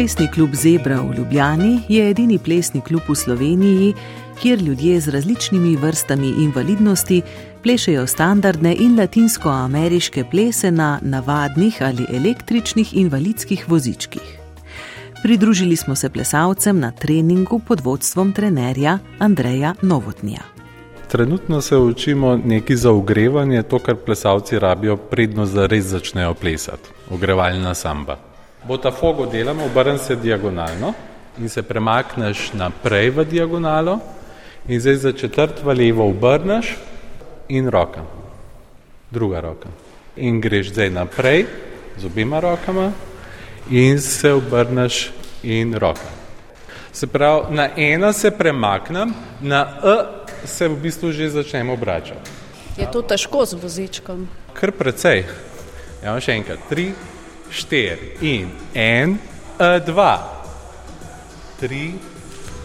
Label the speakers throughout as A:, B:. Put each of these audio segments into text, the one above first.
A: Plesni klub Zebra v Ljubljani je edini plesni klub v Sloveniji, kjer ljudje z različnimi vrstami invalidnosti plešejo standardne in latinsko-ameriške plese na navadnih ali električnih invalidskih vozičkih. Pridružili smo se plesalcem na treningu pod vodstvom trenerja Andreja Novotnija.
B: Trenutno se učimo nekaj za ogrevanje, to, kar plesalci rabijo, predno za res začnejo plesati. Ogrevalna samba. Botafogo delamo, obrn se diagonalno in se premakneš naprej v diagonalo, in zdaj za četrt v levo obrneš in roka, druga roka. In greš zdaj naprej z obima rokama in se obrneš in roka. Se pravi, na ena se premaknem, na E se v bistvu že začnem obračati.
C: Je to težko z vozičkom?
B: Kar precej. Ja, še enkrat, tri, štiri in en, e, dva, tri,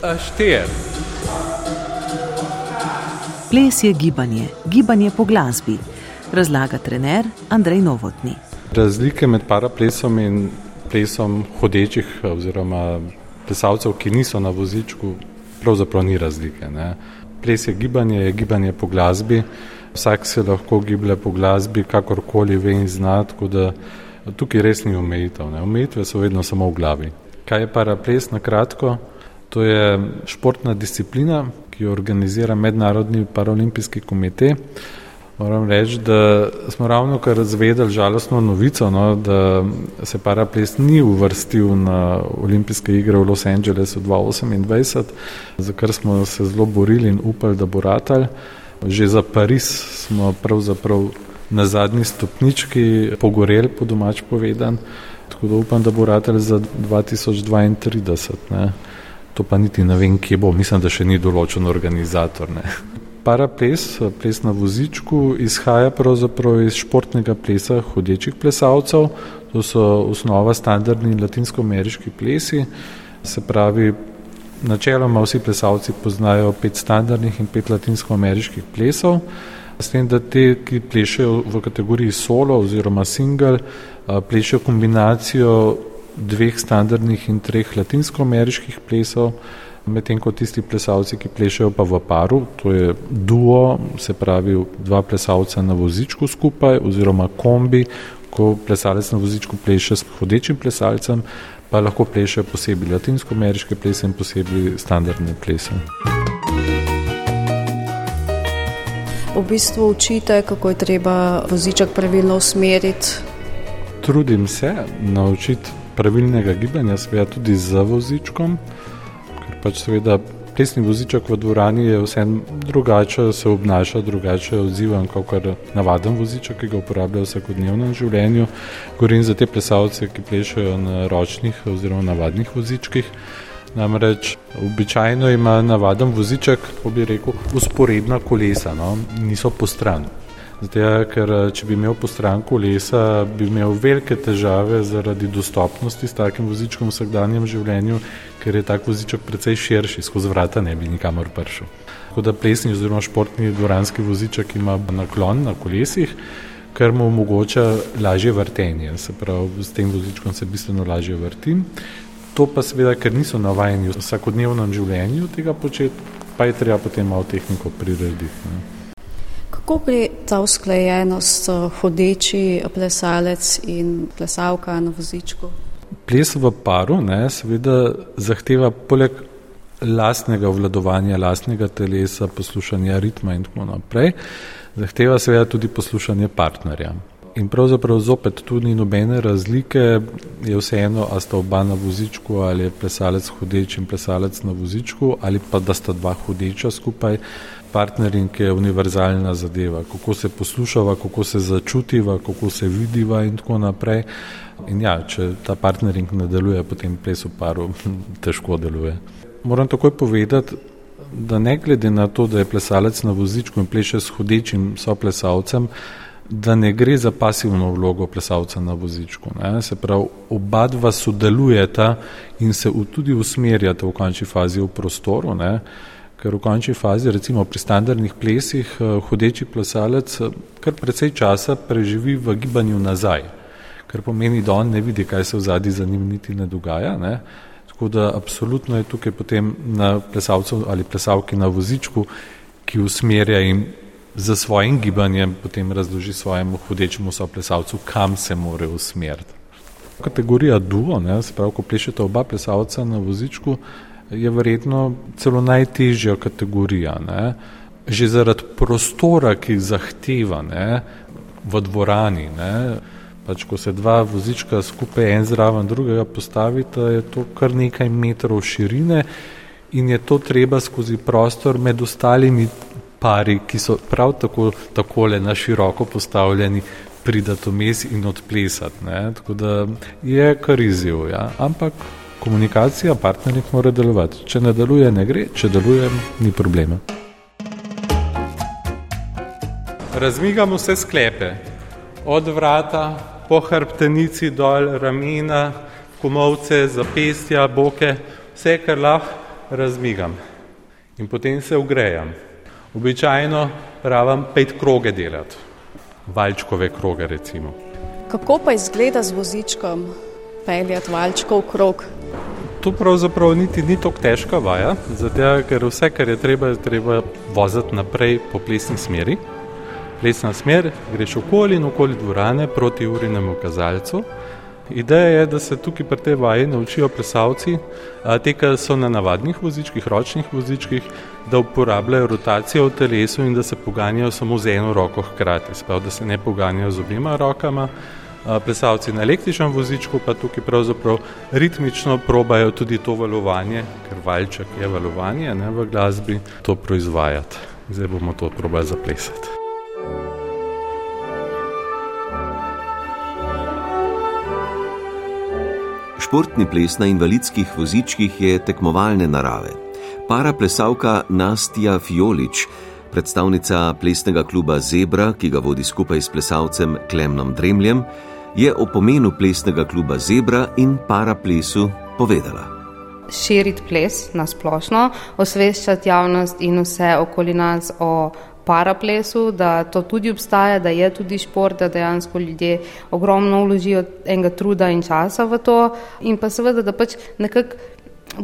B: e, štiri.
A: Ples je gibanje, gibanje po glasbi, razlaga trener Andrej Novotni.
B: Razlike med paraplesom in plesom hodečih oziroma plesalcev, ki niso na vozičku, pravzaprav ni razlike. Ne. Ples je gibanje, je gibanje po glasbi, vsak se lahko giblje po glasbi, kakorkoli ve in zna, tako da tukaj res ni omejitev. Ne. Omejitve so vedno samo v glavi. Kaj je paraples na kratko? To je športna disciplina, ki jo organizira Mednarodni paralimpijski komitej. Moram reči, da smo ravno kar zvedeli žalostno novico, no, da se paraples ni uvrstil na olimpijske igre v Los Angelesu 2028, za kar smo se zelo borili in upali, da bo ratal. Že za Pariz smo pravzaprav na zadnji stopnički pogoreli, po domač povedan, tako da upam, da bo ratal za 2032. Ne. To pa niti ne vem, kje bo, mislim, da še ni določen organizator. Ne. Paraples, ples na vozičku, izhaja pravzaprav iz športnega plesa hodečih plesalcev. To so osnova standardni latinsko-ameriški plesi. Se pravi, načeloma vsi plesalci poznajo pet standardnih in pet latinsko-ameriških plesov. S tem, da te, ki plešejo v kategoriji solo oziroma single, plešejo kombinacijo dveh standardnih in treh latinsko-ameriških plesov, medtem ko tisti plesalci, ki plešajo pa v paru, to je duo, se pravi dva plesalca na vozičku skupaj oziroma kombi, ko plesalec na vozičku pleše s hodečim plesalcem, pa lahko pleše posebej latinsko-ameriške plese in posebej standardne plese.
C: V bistvu učite, kako je treba voziček pravilno usmeriti.
B: Trudim se naučiti pravilnega gibanja, seveda tudi za vozičkom, ker pač seveda plesni voziček v dvorani je vsem drugače, se obnaša drugače, odzivan kot navaden voziček, ki ga uporabljajo v vsakodnevnem življenju. Govorim za te plesalce, ki plešajo na ročnih oziroma navadnih vozičkih. Namreč običajno ima navaden voziček, kako bi rekel, usporedna kolesa, no? niso po stran. Zato, ker če bi imel po stran kolesa, bi imel velike težave zaradi dostopnosti s takim vozičkom v vsakdanjem življenju, ker je tak voziček precej širši, skozi vrata ne bi nikamor prišel. Tako da plesni oziroma športni dvoranski voziček ima naklon na kolesih, kar mu omogoča lažje vrtenje. Se pravi, s tem vozičkom se bistveno lažje vrtim. To pa seveda, ker niso navajeni v vsakodnevnem življenju tega početi, pa je treba potem malo tehniko prirediti. Ne.
C: Kako gre ta usklajenost hodeči plesalec in plesalka na vozičku?
B: Ples v paru ne, seveda zahteva poleg lastnega vladovanja, lastnega telesa, poslušanja ritma in tako naprej, zahteva seveda tudi poslušanje partnerja. In pravzaprav zopet tu ni nobene razlike, je vseeno, a sta oba na vozičku ali je plesalec hodeč in plesalec na vozičku ali pa da sta dva hodeča skupaj partnering je univerzalna zadeva, kako se poslušava, kako se začutiva, kako se vidiva in tako naprej. In ja, če ta partnering ne deluje, potem ples v paru težko deluje. Moram takoj povedati, da ne glede na to, da je plesalec na vozičku in pleše s hodečim soplesalcem, da ne gre za pasivno vlogo plesalca na vozičku. Ne. Se pravi, oba dva sodelujeta in se tudi usmerjata v končni fazi v prostoru. Ne ker v končni fazi, recimo pri standardnih plesih, eh, hodeči plesalec eh, kar precej časa preživi v gibanju nazaj. kar pomeni, da on ne vidi, kaj se v zadnji za njim niti ne dogaja. Ne. Tako da absolutno je tukaj potem na plesalcu ali plesalki na vozičku, ki usmerja in za svojim gibanjem potem razloži svojemu hodečemu soplesalcu, kam se more usmeriti. Kategorija duo, ne, se pravi, ko plešete oba plesalca na vozičku, je verjetno celo najtežja kategorija. Ne. Že zaradi prostora, ki zahteva ne, v dvorani, ne, pač ko se dva vozička skupaj en zraven drugega postavita, je to kar nekaj metrov širine in je to treba skozi prostor med ostalimi pari, ki so prav tako takole na široko postavljeni, pridati vmes in odplesati. Ne? Tako da je kar izziv, ja? ampak komunikacija partnerjev mora delovati. Če ne deluje, ne gre, če deluje, ni problema. Razmigamo vse sklepe, od vrata, po hrbtenici dol, ramena, komovce, zapestja, boke, vse, kar lahko razmigam. In potem se ugrejam. Običajno rabim pet kroge delati, valčkove kroge recimo.
C: Kako pa izgleda z vozičkom peljati valčkov krog?
B: To pravzaprav niti ni tako težka vaja, zato ker vse, kar je treba, je treba voziti naprej po plesni smeri. Plesna smer, greš okoli in okoli dvorane proti urinemu kazalcu. Ideja je, da se tukaj pri tej vaji naučijo plesalci, te, ki so na navadnih vozičkih, ročnih vozičkih, da uporabljajo rotacijo v telesu in da se poganjajo samo z eno roko hkrati, sprav, da se ne poganjajo z obima rokama. Plesalci na električnem vozičku pa tukaj pravzaprav ritmično probajo tudi to valovanje, ker valček je valovanje ne, v glasbi, to proizvajati. Zdaj bomo to probali zaplesati.
D: Športni ples na invalidskih vozičkih je tekmovalne narave. Para plesalka Nastja Fiolič, predstavnica plesnega kluba Zebra, ki ga vodi skupaj s plesalcem Klemnom Dremljem, je o pomenu plesnega kluba Zebra in para plesu povedala.
E: Širiti ples na splošno, osveščati javnost in vse okoli nas o paraplesu, da to tudi obstaja, da je tudi šport, da dejansko ljudje ogromno vložijo enega truda in časa v to in pa seveda, da pač nekako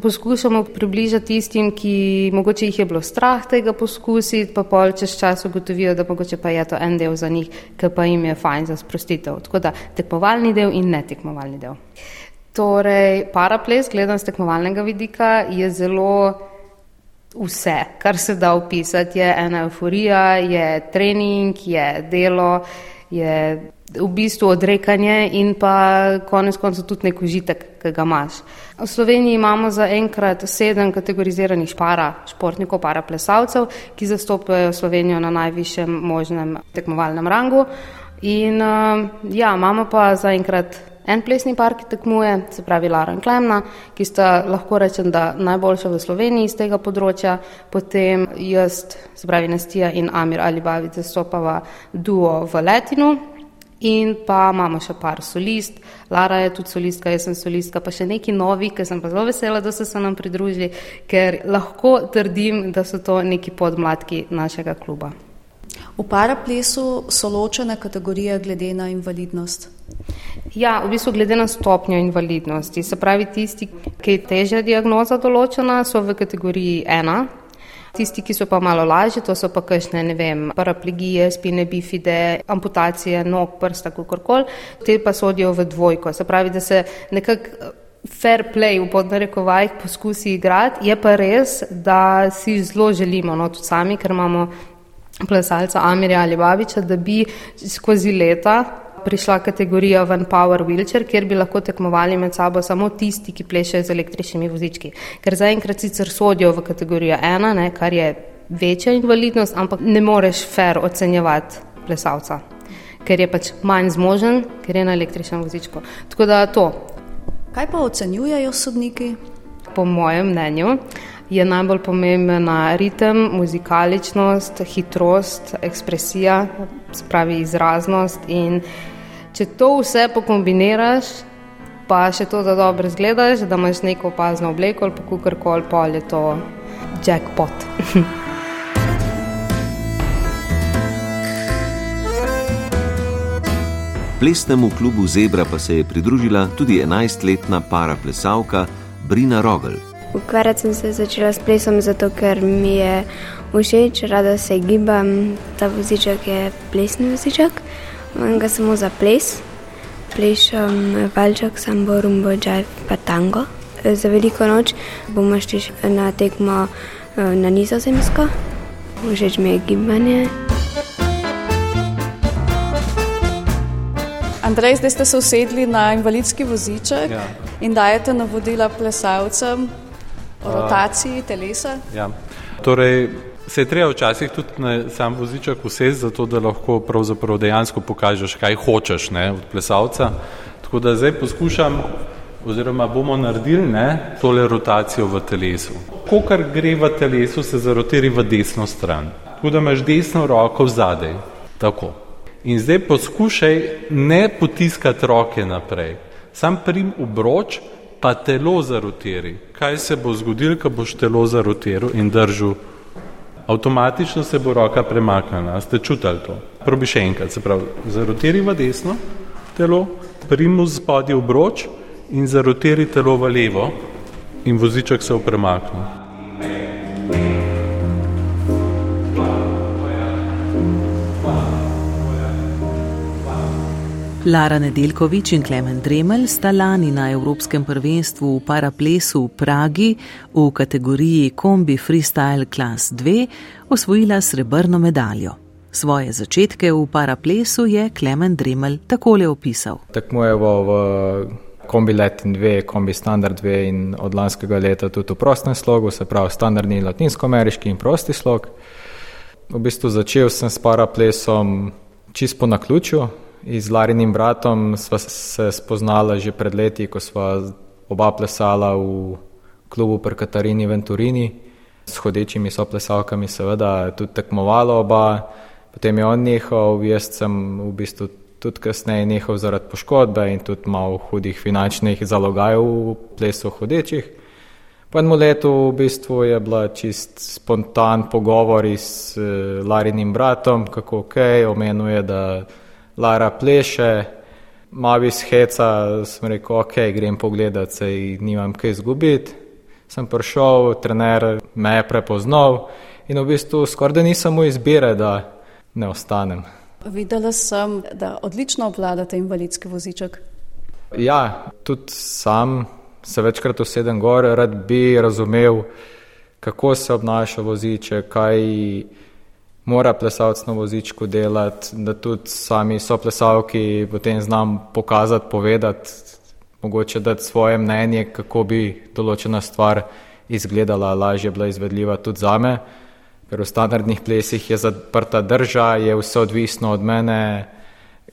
E: poskušamo približati tistim, ki mogoče jih je bilo strah tega poskusiti, pa pol čez čas ugotovijo, da mogoče pa je to en del za njih, ki pa jim je fajn za sprostitev. Tako da tekmovalni del in netekmovalni del. Torej, paraples, gledam z tekmovalnega vidika, je zelo vse, kar se da opisati. Je ena euforija, je trening, je delo, je v bistvu odrekanje in pa konec koncev tudi nek užitek, ki ga imaš. V Sloveniji imamo zaenkrat sedem kategoriziranih para športnikov, para plesalcev, ki zastopajo Slovenijo na najvišjem možnem tekmovalnem rangu. In ja, imamo pa zaenkrat en plesni par, ki tekmuje, se pravi Lara in Klemna, ki sta lahko rečem, da najboljša v Sloveniji iz tega področja, potem jaz, se pravi Nastija in Amir Alibavic zastopava duo v Letinu. In pa imamo še par solist, Lara je tudi solistka, jaz sem solistka, pa še neki novi, ki sem pa zelo vesela, da so se nam pridružili, ker lahko trdim, da so to neki podmladki našega kluba.
C: V paraplesu so ločene kategorije glede na invalidnost.
E: Ja, v bistvu glede na stopnjo invalidnosti. Se pravi, tisti, ki je težja diagnoza določena, so v kategoriji ena. Tisti, ki so pa malo lažji, to so pa kakšne, ne vem, paraplegije, spine bifide, amputacije nog, prsta, kakorkoli, te pa sodijo v dvojko. Se pravi, da se nekako fair play v podnarekovajih poskusi igrati, je pa res, da si zelo želimo, no tudi sami, ker imamo plesalca Amirja ali Babiča, da bi skozi leta prišla kategorija Van Power Wheelchair, kjer bi lahko tekmovali med sabo samo tisti, ki plešajo z električnimi vozički. Ker zaenkrat sicer sodijo v kategorijo ena, ne, kar je večja invalidnost, ampak ne moreš fair ocenjevati plesalca, ker je pač manj zmožen, ker je na električnem vozičku. Tako da to.
C: Kaj pa ocenjujejo sodniki?
E: Po mojem mnenju je najbolj pomembna ritem, muzikaličnost, hitrost, ekspresija, spravi izraznost in če to vse pokombiniraš, pa še to, da dobro izgledaš, da imaš neko opazno obleko ali pa kukorkoli, pa je to jackpot.
D: Plesnemu klubu Zebra pa se je pridružila tudi 11-letna paraplesalka Brina Rogel.
F: Ukvarjati sem se začela s plesom, zato ker mi je všeč, rada se gibam. Ta voziček je plesni voziček, imam ga samo za ples. Plešem valček, sambo, rumbo, džaj, pa tango. Za veliko noč bomo šli na tekmo eh, na nizozemsko, všeč mi je gibanje.
C: Andrej, zdaj ste se usedli na invalidski voziček ja. in dajete navodila plesalcem rotaciji telesa.
B: Ja. Torej, se je treba včasih tudi na sam voziček usesti, zato da lahko dejansko pokažeš, kaj hočeš ne, od plesalca. Tako da zdaj poskušam, oziroma bomo naredili ne, tole rotacijo v telesu. Ko kar gre v telesu, se zarotiri v desno stran. Tako da imaš desno roko zadaj. Tako. In zdaj poskušaj ne potiskati roke naprej. Sam prim obroč, pa telo zarotiri. Kaj se bo zgodilo, ko boš telo zarotiral in držal? Avtomatično se bo roka premaknila. Ste čutili to? Probi še enkrat. Se pravi, zarotiri v desno telo, primu spodaj obroč in zarotiri telo v levo in voziček se bo premaknil.
A: Lara Nedeljkovič in Klemen Dremelj sta lani na Evropskem prvenstvu v paraplesu v Pragi v kategoriji Kombi Freestyle Class 2 osvojila srebrno medaljo. Svoje začetke v paraplesu je Klemen Dremelj takole opisal.
G: Tekmujemo v kombi Latin 2, kombi Standard 2 in od lanskega leta tudi v prostem slogu, se pravi standardni latinsko-ameriški in prosti slog. V bistvu začel sem s paraplesom čisto na ključu, z Larinim bratom sva se spoznala že pred leti, ko sva oba plesala v klubu pri Katarini Venturini, s hodečimi soplesalkami, seveda tudi tekmovala oba. Potem je on nehal, jaz sem v bistvu tudi kasneje nehal zaradi poškodbe in tudi malo hudih finančnih zalogajev v plesu hodečih. Po enem letu v bistvu je bila čist spontan pogovor s eh, Larinim bratom, kako ok, omenuje, da Lara pleše, malo iz heca, sem rekel, ok, grem pogledat, se jih nimam kaj izgubiti. Sem prišel, trener me je prepoznal in v bistvu skoraj da nisem mu izbire, da ne ostanem.
C: Videla sem, da odlično obvladate invalidski voziček.
G: Ja, tudi sam se večkrat usedem gor, rad bi razumel, kako se obnaša voziček, kaj mora plesalec na vozičku delati, da tudi sami so plesalki potem znam pokazati, povedati, mogoče dati svoje mnenje, kako bi določena stvar izgledala, lažje bila izvedljiva tudi za me, ker v standardnih plesih je zaprta drža, je vse odvisno od mene,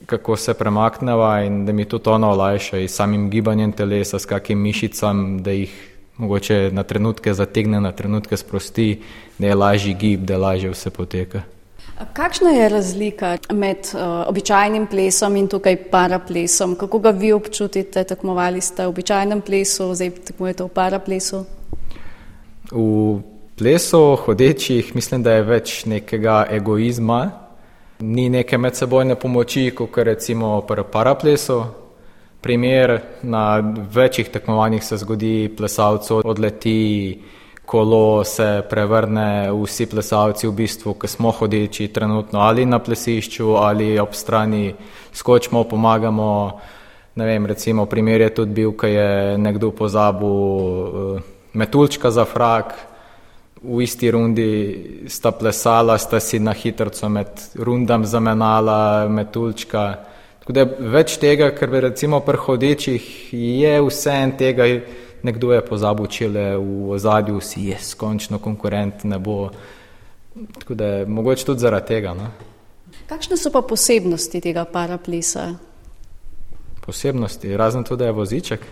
G: kako se premakneva in da mi tudi ono olajša in samim gibanjem telesa, s kakim mišicam, da jih mogoče na trenutke zategne, na trenutke sprosti, da je lažji gib, da lažje vse poteka.
C: Kakšna je razlika med uh, običajnim plesom in tukaj paraplesom? Kako ga vi občutite? Tekmovali ste v običajnem plesu, zdaj tekmujete v paraplesu?
G: V plesu hodečih mislim, da je več nekega egoizma, ni neke medsebojne pomoči, kot recimo pri paraplesu. Primer na večjih tekmovanjih se zgodi, plesalcu odleti kolo, se prevrne, vsi plesalci v bistvu, ki smo hodeči trenutno ali na plesišču ali ob strani skočimo, pomagamo. Ne vem, recimo primer je tudi bil, ko je nekdo pozabil uh, metulčka za frak, v isti rundi sta plesala, sta si na hitrco med rundam zamenala metulčka. Tako da več tega, ker bi recimo pri hodečih je vse en tega, nekdo je pozabil čile v ozadju, si je skončno konkurent, ne bo. Tako da je mogoče tudi zaradi tega. No?
C: Kakšne so pa posebnosti tega paraplesa?
G: Posebnosti, razen to, da je voziček.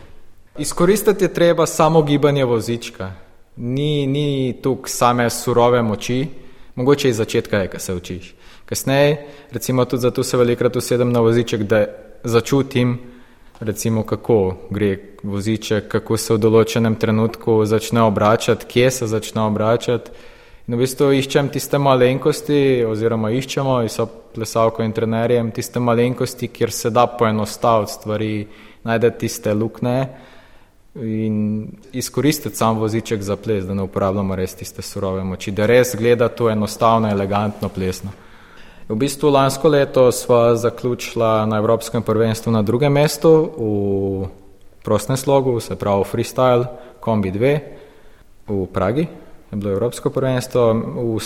G: Izkoristiti je treba samo gibanje vozička. Ni, ni tukaj same surove moči, mogoče iz začetka je, ko se učiš. Kasneje, recimo tudi zato se velikrat usedem na voziček, da začutim, recimo kako gre voziček, kako se v določenem trenutku začne obračati, kje se začne obračati In v bistvu iščem tiste malenkosti, oziroma iščemo, in so plesalko in trenerjem, tiste malenkosti, kjer se da poenostaviti stvari, najdete tiste lukne in izkoristiti sam voziček za ples, da ne uporabljamo res tiste surove moči, da res gleda to enostavno, elegantno plesno. V bistvu lansko leto sva zaključila na Evropskem prvenstvu na drugem mestu v prostem slogu, se pravi freestyle, kombi 2 v Pragi. Je bilo Evropsko prvenstvo, v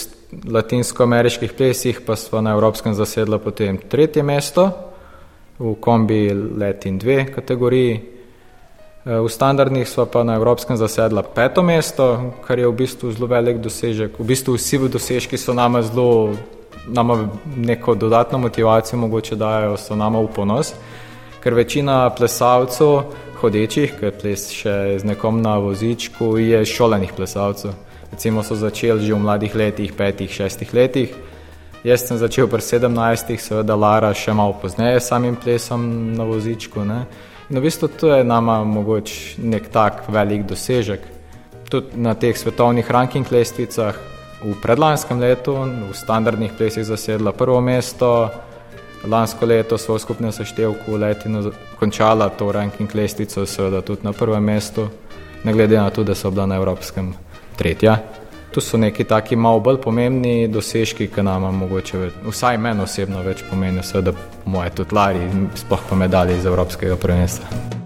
G: latinsko-ameriških plesih pa smo na Evropskem zasedla potem tretje mesto, v kombi Latin 2 kategoriji, Eh, v standardnih smo pa na evropskem zasedla peto mesto, kar je v bistvu zelo velik dosežek. V bistvu vsi v dosežki so nama zelo, nama neko dodatno motivacijo mogoče dajo, so nama v ponos, ker večina plesalcev hodečih, ki ples še z nekom na vozičku, je šolenih plesalcev. Recimo so začeli že v mladih letih, petih, šestih letih. Jaz sem začel pri sedemnajstih, seveda Lara še malo pozneje samim plesom na vozičku. Ne. Na v bistvu to je nama mogoče nek tak velik dosežek. Tudi na teh svetovnih ranking lestvicah v predlanskem letu v standardnih plesih zasedla prvo mesto, lansko leto so v skupnem seštevku letino končala to ranking lestvico, seveda tudi na prvem mestu, ne glede na to, da so bila na evropskem tretja. Tu so neki taki malo bolj pomembni dosežki, ki nam mogoče, vsaj meni osebno več pomenijo, seveda moje tutlari, sploh pa medalje iz Evropskega prvenstva.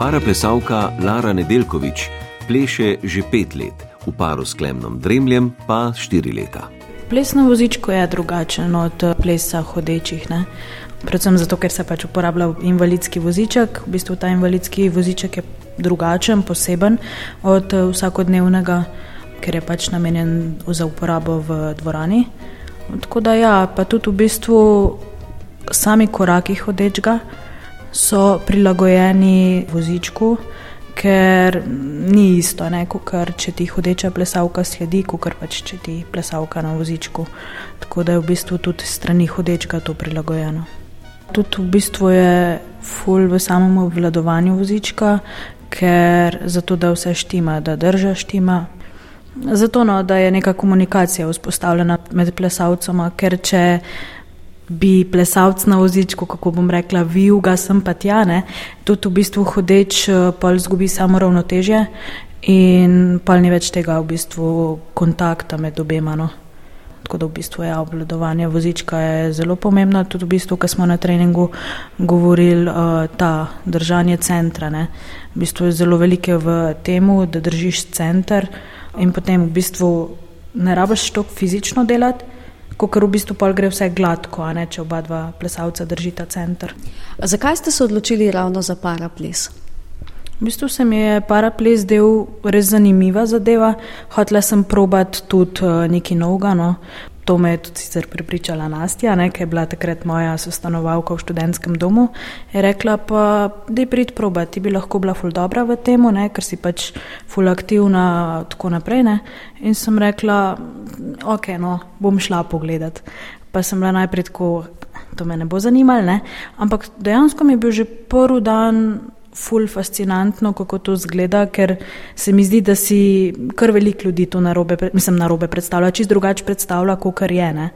D: Paraplesalka Lara Nedelkovič pleše že pet let, v paru s Klemnom Dremljem pa štiri leta.
H: Ples na vozičku je drugačen od plesa hodečih. Ne? predvsem zato, ker se pač uporablja invalidski voziček. V bistvu ta invalidski voziček je drugačen, poseben od eh, vsakodnevnega, ker je pač namenjen za uporabo v dvorani. Tako da ja, pa tudi v bistvu sami koraki hodečga so prilagojeni vozičku. Ker ni isto, kot če ti hodeča plesavka sledi, kot pač če ti plesavka na vozičku. Tako da je v bistvu tudi strani hodečka to prilagojeno. Tudi v bistvu je ful v samem obvladovanju vozička, ker zato, da vse štima, da drža štima. Zato, no, da je neka komunikacija vzpostavljena med plesalcema, ker če bi plesalc na vozičku, kako bom rekla, vijuga sem pa tja, ne, tudi v bistvu hodeč, eh, pa izgubi samo ravnotežje in pa ni več tega v bistvu kontakta med obema. No. Tako da v bistvu je ja, obvladovanje vozička je zelo pomembno. Tudi v bistvu, ko smo na treningu govorili, uh, ta držanje centra. Ne. V bistvu je zelo velike v tem, da držiš center in potem v bistvu ne rabiš to fizično delati. Ker v bistvu gre vse gladko, ne, če oba dva plesalca držita center.
C: A zakaj ste se odločili ravno za paraples?
H: V bistvu se mi je paraples del res zanimiva zadeva. Hotela sem probat tudi uh, nekaj novega. No. To me je tudi sicer pripričala Nastja, ki je bila takrat moja sostanovalka v študentskem domu. Je rekla, pa da je prid probat, ti bi lahko bila ful dobra v tem, ker si pač ful aktivna tako naprej. Ne. In sem rekla, ok, no, bom šla pogledat. Pa sem bila najprej tako, to me ne bo zanimalo, ne. ampak dejansko mi je bil že prvi dan ful fascinantno, kako to zgleda, ker se mi zdi, da si kar veliko ljudi to narobe, mislim, narobe predstavlja, čist drugače predstavlja, kot kar je. Ne?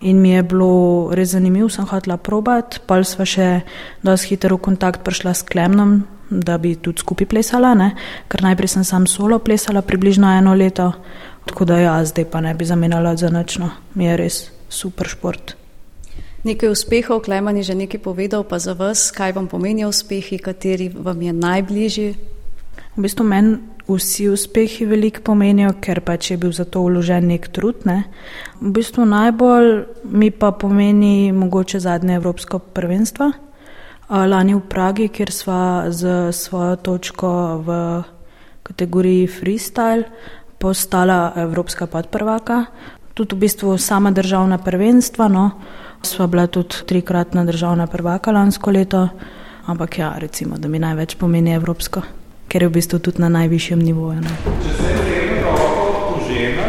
H: In mi je bilo res zanimivo, sem hotela probat, pa sva še dosti hitro v kontakt prišla s Klemnom, da bi tudi skupaj plesala, ne? ker najprej sem sam solo plesala približno eno leto, tako da ja, zdaj pa ne bi zamenjala za nočno, mi je res super šport.
C: Nekaj uspehov, Kleman je že nekaj povedal, pa za vas, kaj vam pomenijo uspehi, kateri vam je najbližji?
H: V bistvu meni vsi uspehi veliko pomenijo, ker pač je bil za to vložen nek trud. Ne? V bistvu najbolj mi pa pomeni mogoče zadnje Evropsko prvenstvo. Lani v Pragi, kjer sva z svojo točko v kategoriji freestyle postala Evropska podprvaka. Tudi v bistvu sama državna prvenstva. No? Sva bila tudi trikratna državna prvaka lansko leto, ampak ja, recimo, da mi največ pomeni evropsko, ker je v bistvu tudi na najvišjem nivoju. Ne.
B: Če se rečemo, da žena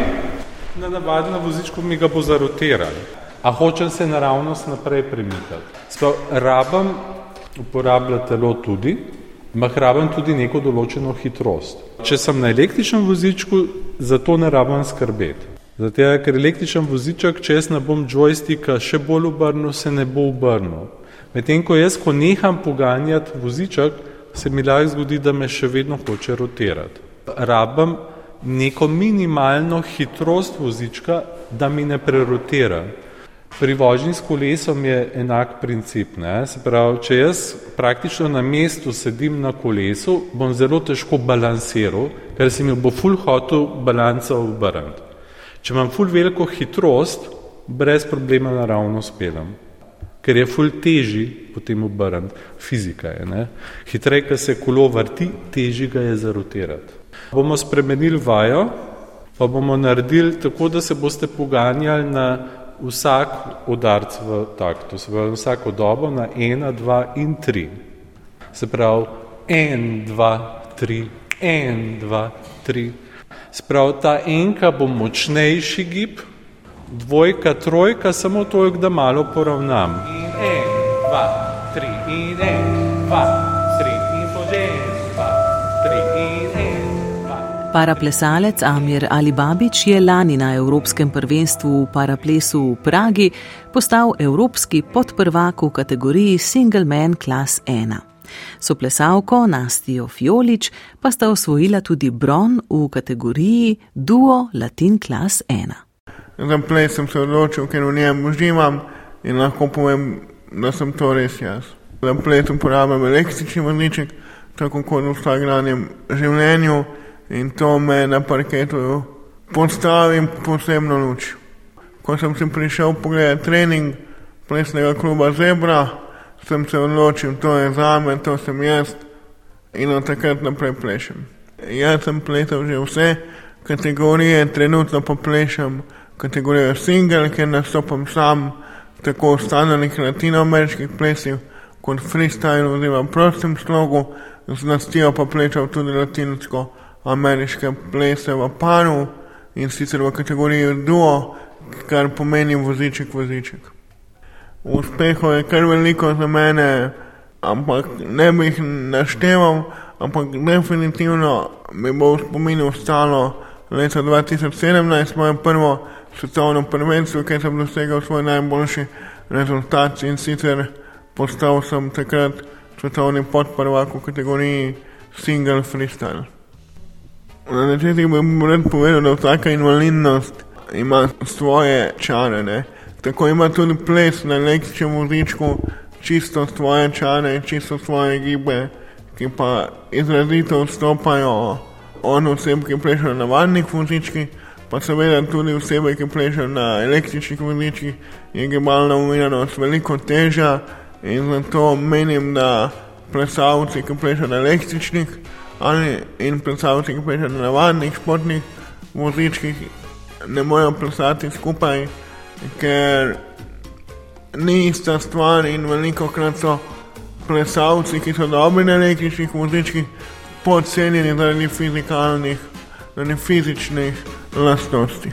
B: na navadnem vozičku mi ga bo zarotiral, a hočem se naravnost naprej premikati. Sprav, rabam uporabljati telo tudi, ampak rabim tudi neko določeno hitrost. Če sem na električnem vozičku, za to ne rabim skrbeti. Zato, ker električen voziček, če jaz ne bom joysticka še bolj obrnil, se ne bo obrnil. Medtem ko jaz, ko neham poganjati voziček, se mi lahko zgodi, da me še vedno hoče rotirati. Rabim neko minimalno hitrost vozička, da mi ne prerotira. Pri vožnji s kolesom je enak princip. Ne? Se pravi, če jaz praktično na mestu sedim na kolesu, bom zelo težko balansiral, ker se mi bo full hotel balanca obrniti. Če imam full veliko hitrost, brez problema naravno spelem, ker je full teži potem obrniti. Fizika je. Ne? Hitreje, ker se kolo vrti, teži ga je zarotirati. Bomo spremenili vajo, pa bomo naredili tako, da se boste poganjali na vsak udarc v taktu, se pravi vsako dobo na ena, dva in tri. Se pravi en, dva, tri, en, dva, tri. Se pravi, ta enka bo močnejši gib, dvojka, trojka, samo toliko, da malo poravnam. In en, dva, tri, in en, dva, tri, in potem dva, tri, in en.
A: Paraplesalec Amir Alibabič je lani na Evropskem prvenstvu v paraplesu v Pragi postal evropski podprvak v kategoriji Single Man Class 1. So plesalko Nastijo Fiolič pa sta osvojila tudi bron v kategoriji Duo Latin Class 1.
I: Za ples sem se odločil, ker v njem uživam in lahko povem, da sem to res jaz. Za ples uporabljam električni vrniček, tako kot v vsakdanjem življenju in to me na parketu postavi posebno luč. Ko sem si prišel pogledati trening plesnega kluba Zebra, sem se odločil, to je za me, to sem jaz in od takrat naprej plešem. Jaz sem plesal že vse kategorije, trenutno pa plešem kategorijo single, ker nastopam sam tako v standardnih latinoameriških plesih kot freestyle oziroma prostem slogu, z nastijo pa plešal tudi latinsko ameriške plese v paru in sicer v kategoriji duo, kar pomeni voziček voziček. Uspehov je kar veliko za mene, ampak ne bi jih našteval, ampak definitivno mi bo v spominu ostalo leta 2017, moje prvo svetovno prvenstvo, ker sem dosegal svoj najboljši rezultat in sicer postal sem takrat svetovni podprvak v kategoriji single freestyle. Na začetku bi rad povedal, da vsaka invalidnost ima svoje čare. Ne? Tako ima tudi ples na električnem vozičku čisto svoje čare, čisto svoje gibe, ki pa izrazito odstopajo od oseb, ki plešajo na navadnih vozičkih, pa seveda tudi osebe, ki plešajo na električnih vozičkih, je gibalna umiranost veliko težja in zato menim, da plesalci, ki plešajo na električnih, ali in plesalci, ki plešajo na navadnih športnih vozičkih, ne morejo plesati skupaj, ker ni ista stvar in veliko krat so plesalci, ki so dobri na električnih vozičkih, podcenjeni zaradi fizikalnih, zaradi fizičnih lastnosti.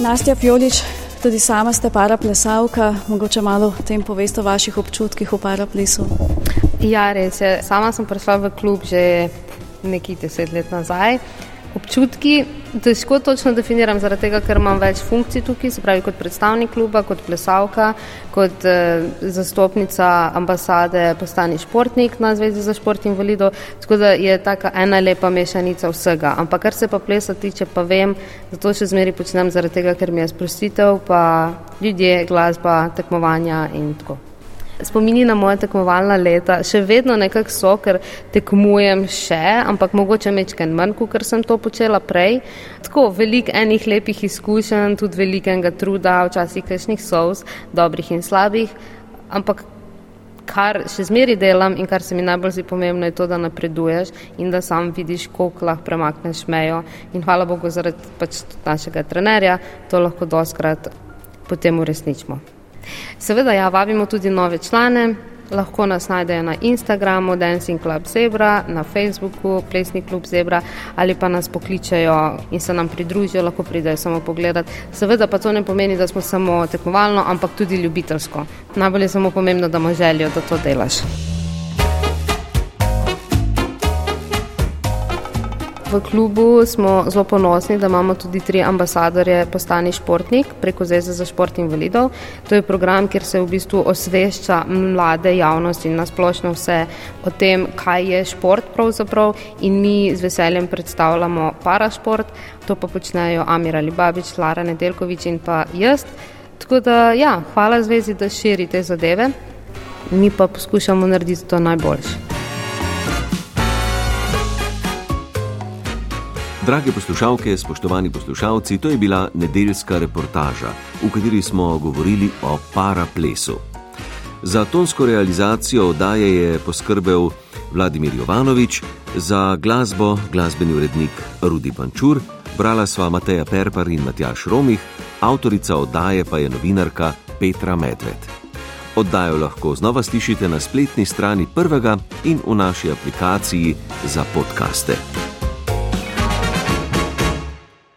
C: Nastja Fjolič, tudi sama ste paraplesalka, mogoče malo o tem poveste o vaših občutkih v paraplesu.
E: Ja, res je. Sama sem prišla v klub že nekaj deset let nazaj. Občutki težko točno definiram, zaradi tega, ker imam več funkcij tukaj, se pravi kot predstavnik kluba, kot plesalka, kot eh, zastopnica ambasade, postani športnik na Zvezi za šport invalidov, tako da je taka ena lepa mešanica vsega. Ampak kar se pa plesa tiče, pa vem, da to še zmeri počnem zaradi tega, ker mi je sprostitev, pa ljudje, glasba, tekmovanja in tako spomini na moje tekmovalna leta še vedno nekako so, ker tekmujem še, ampak mogoče mečken manj, kot sem to počela prej. Tako veliko enih lepih izkušenj, tudi velikega truda, včasih kakšnih sovs, dobrih in slabih, ampak kar še zmeri delam in kar se mi najbolj zdi pomembno je to, da napreduješ in da sam vidiš, koliko lahko premakneš mejo in hvala Bogu zaradi pač našega trenerja to lahko doskrat potem uresničimo. Seveda, ja, vabimo tudi nove člane, Lahko nas najdejo na Instagramu Dancing Club Zebra, na Facebooku Plesni klub Zebra ali pa nas pokličajo in se nam pridružijo, lahko pridejo samo pogledat. Seveda pa to ne pomeni, da smo samo tekmovalno, ampak tudi ljubiteljsko. Najbolj je samo pomembno, da imaš željo, da to delaš. V klubu smo zelo ponosni, da imamo tudi tri ambasadorje Postani športnik preko Zveze za šport invalidov. To je program, kjer se v bistvu osvešča mlade javnosti in nasplošno vse o tem, kaj je šport pravzaprav in mi z veseljem predstavljamo parašport, to pa počnejo Amira Libabič, Lara Nedelkovič in pa jaz. Tako da ja, hvala zvezi, da širi te zadeve, mi pa poskušamo narediti to najboljše.
D: Drage poslušalke, spoštovani poslušalci, to je bila nedeljska reportaža, v kateri smo govorili o paraplesu. Za tonsko realizacijo oddaje je poskrbel Vladimir Jovanovič, za glasbo glasbeni urednik Rudi Pančur, brala sva Mateja Perpar in Matjaš Romih, avtorica oddaje pa je novinarka Petra Medved. Oddajo lahko znova slišite na spletni strani prvega in v naši aplikaciji za podkaste.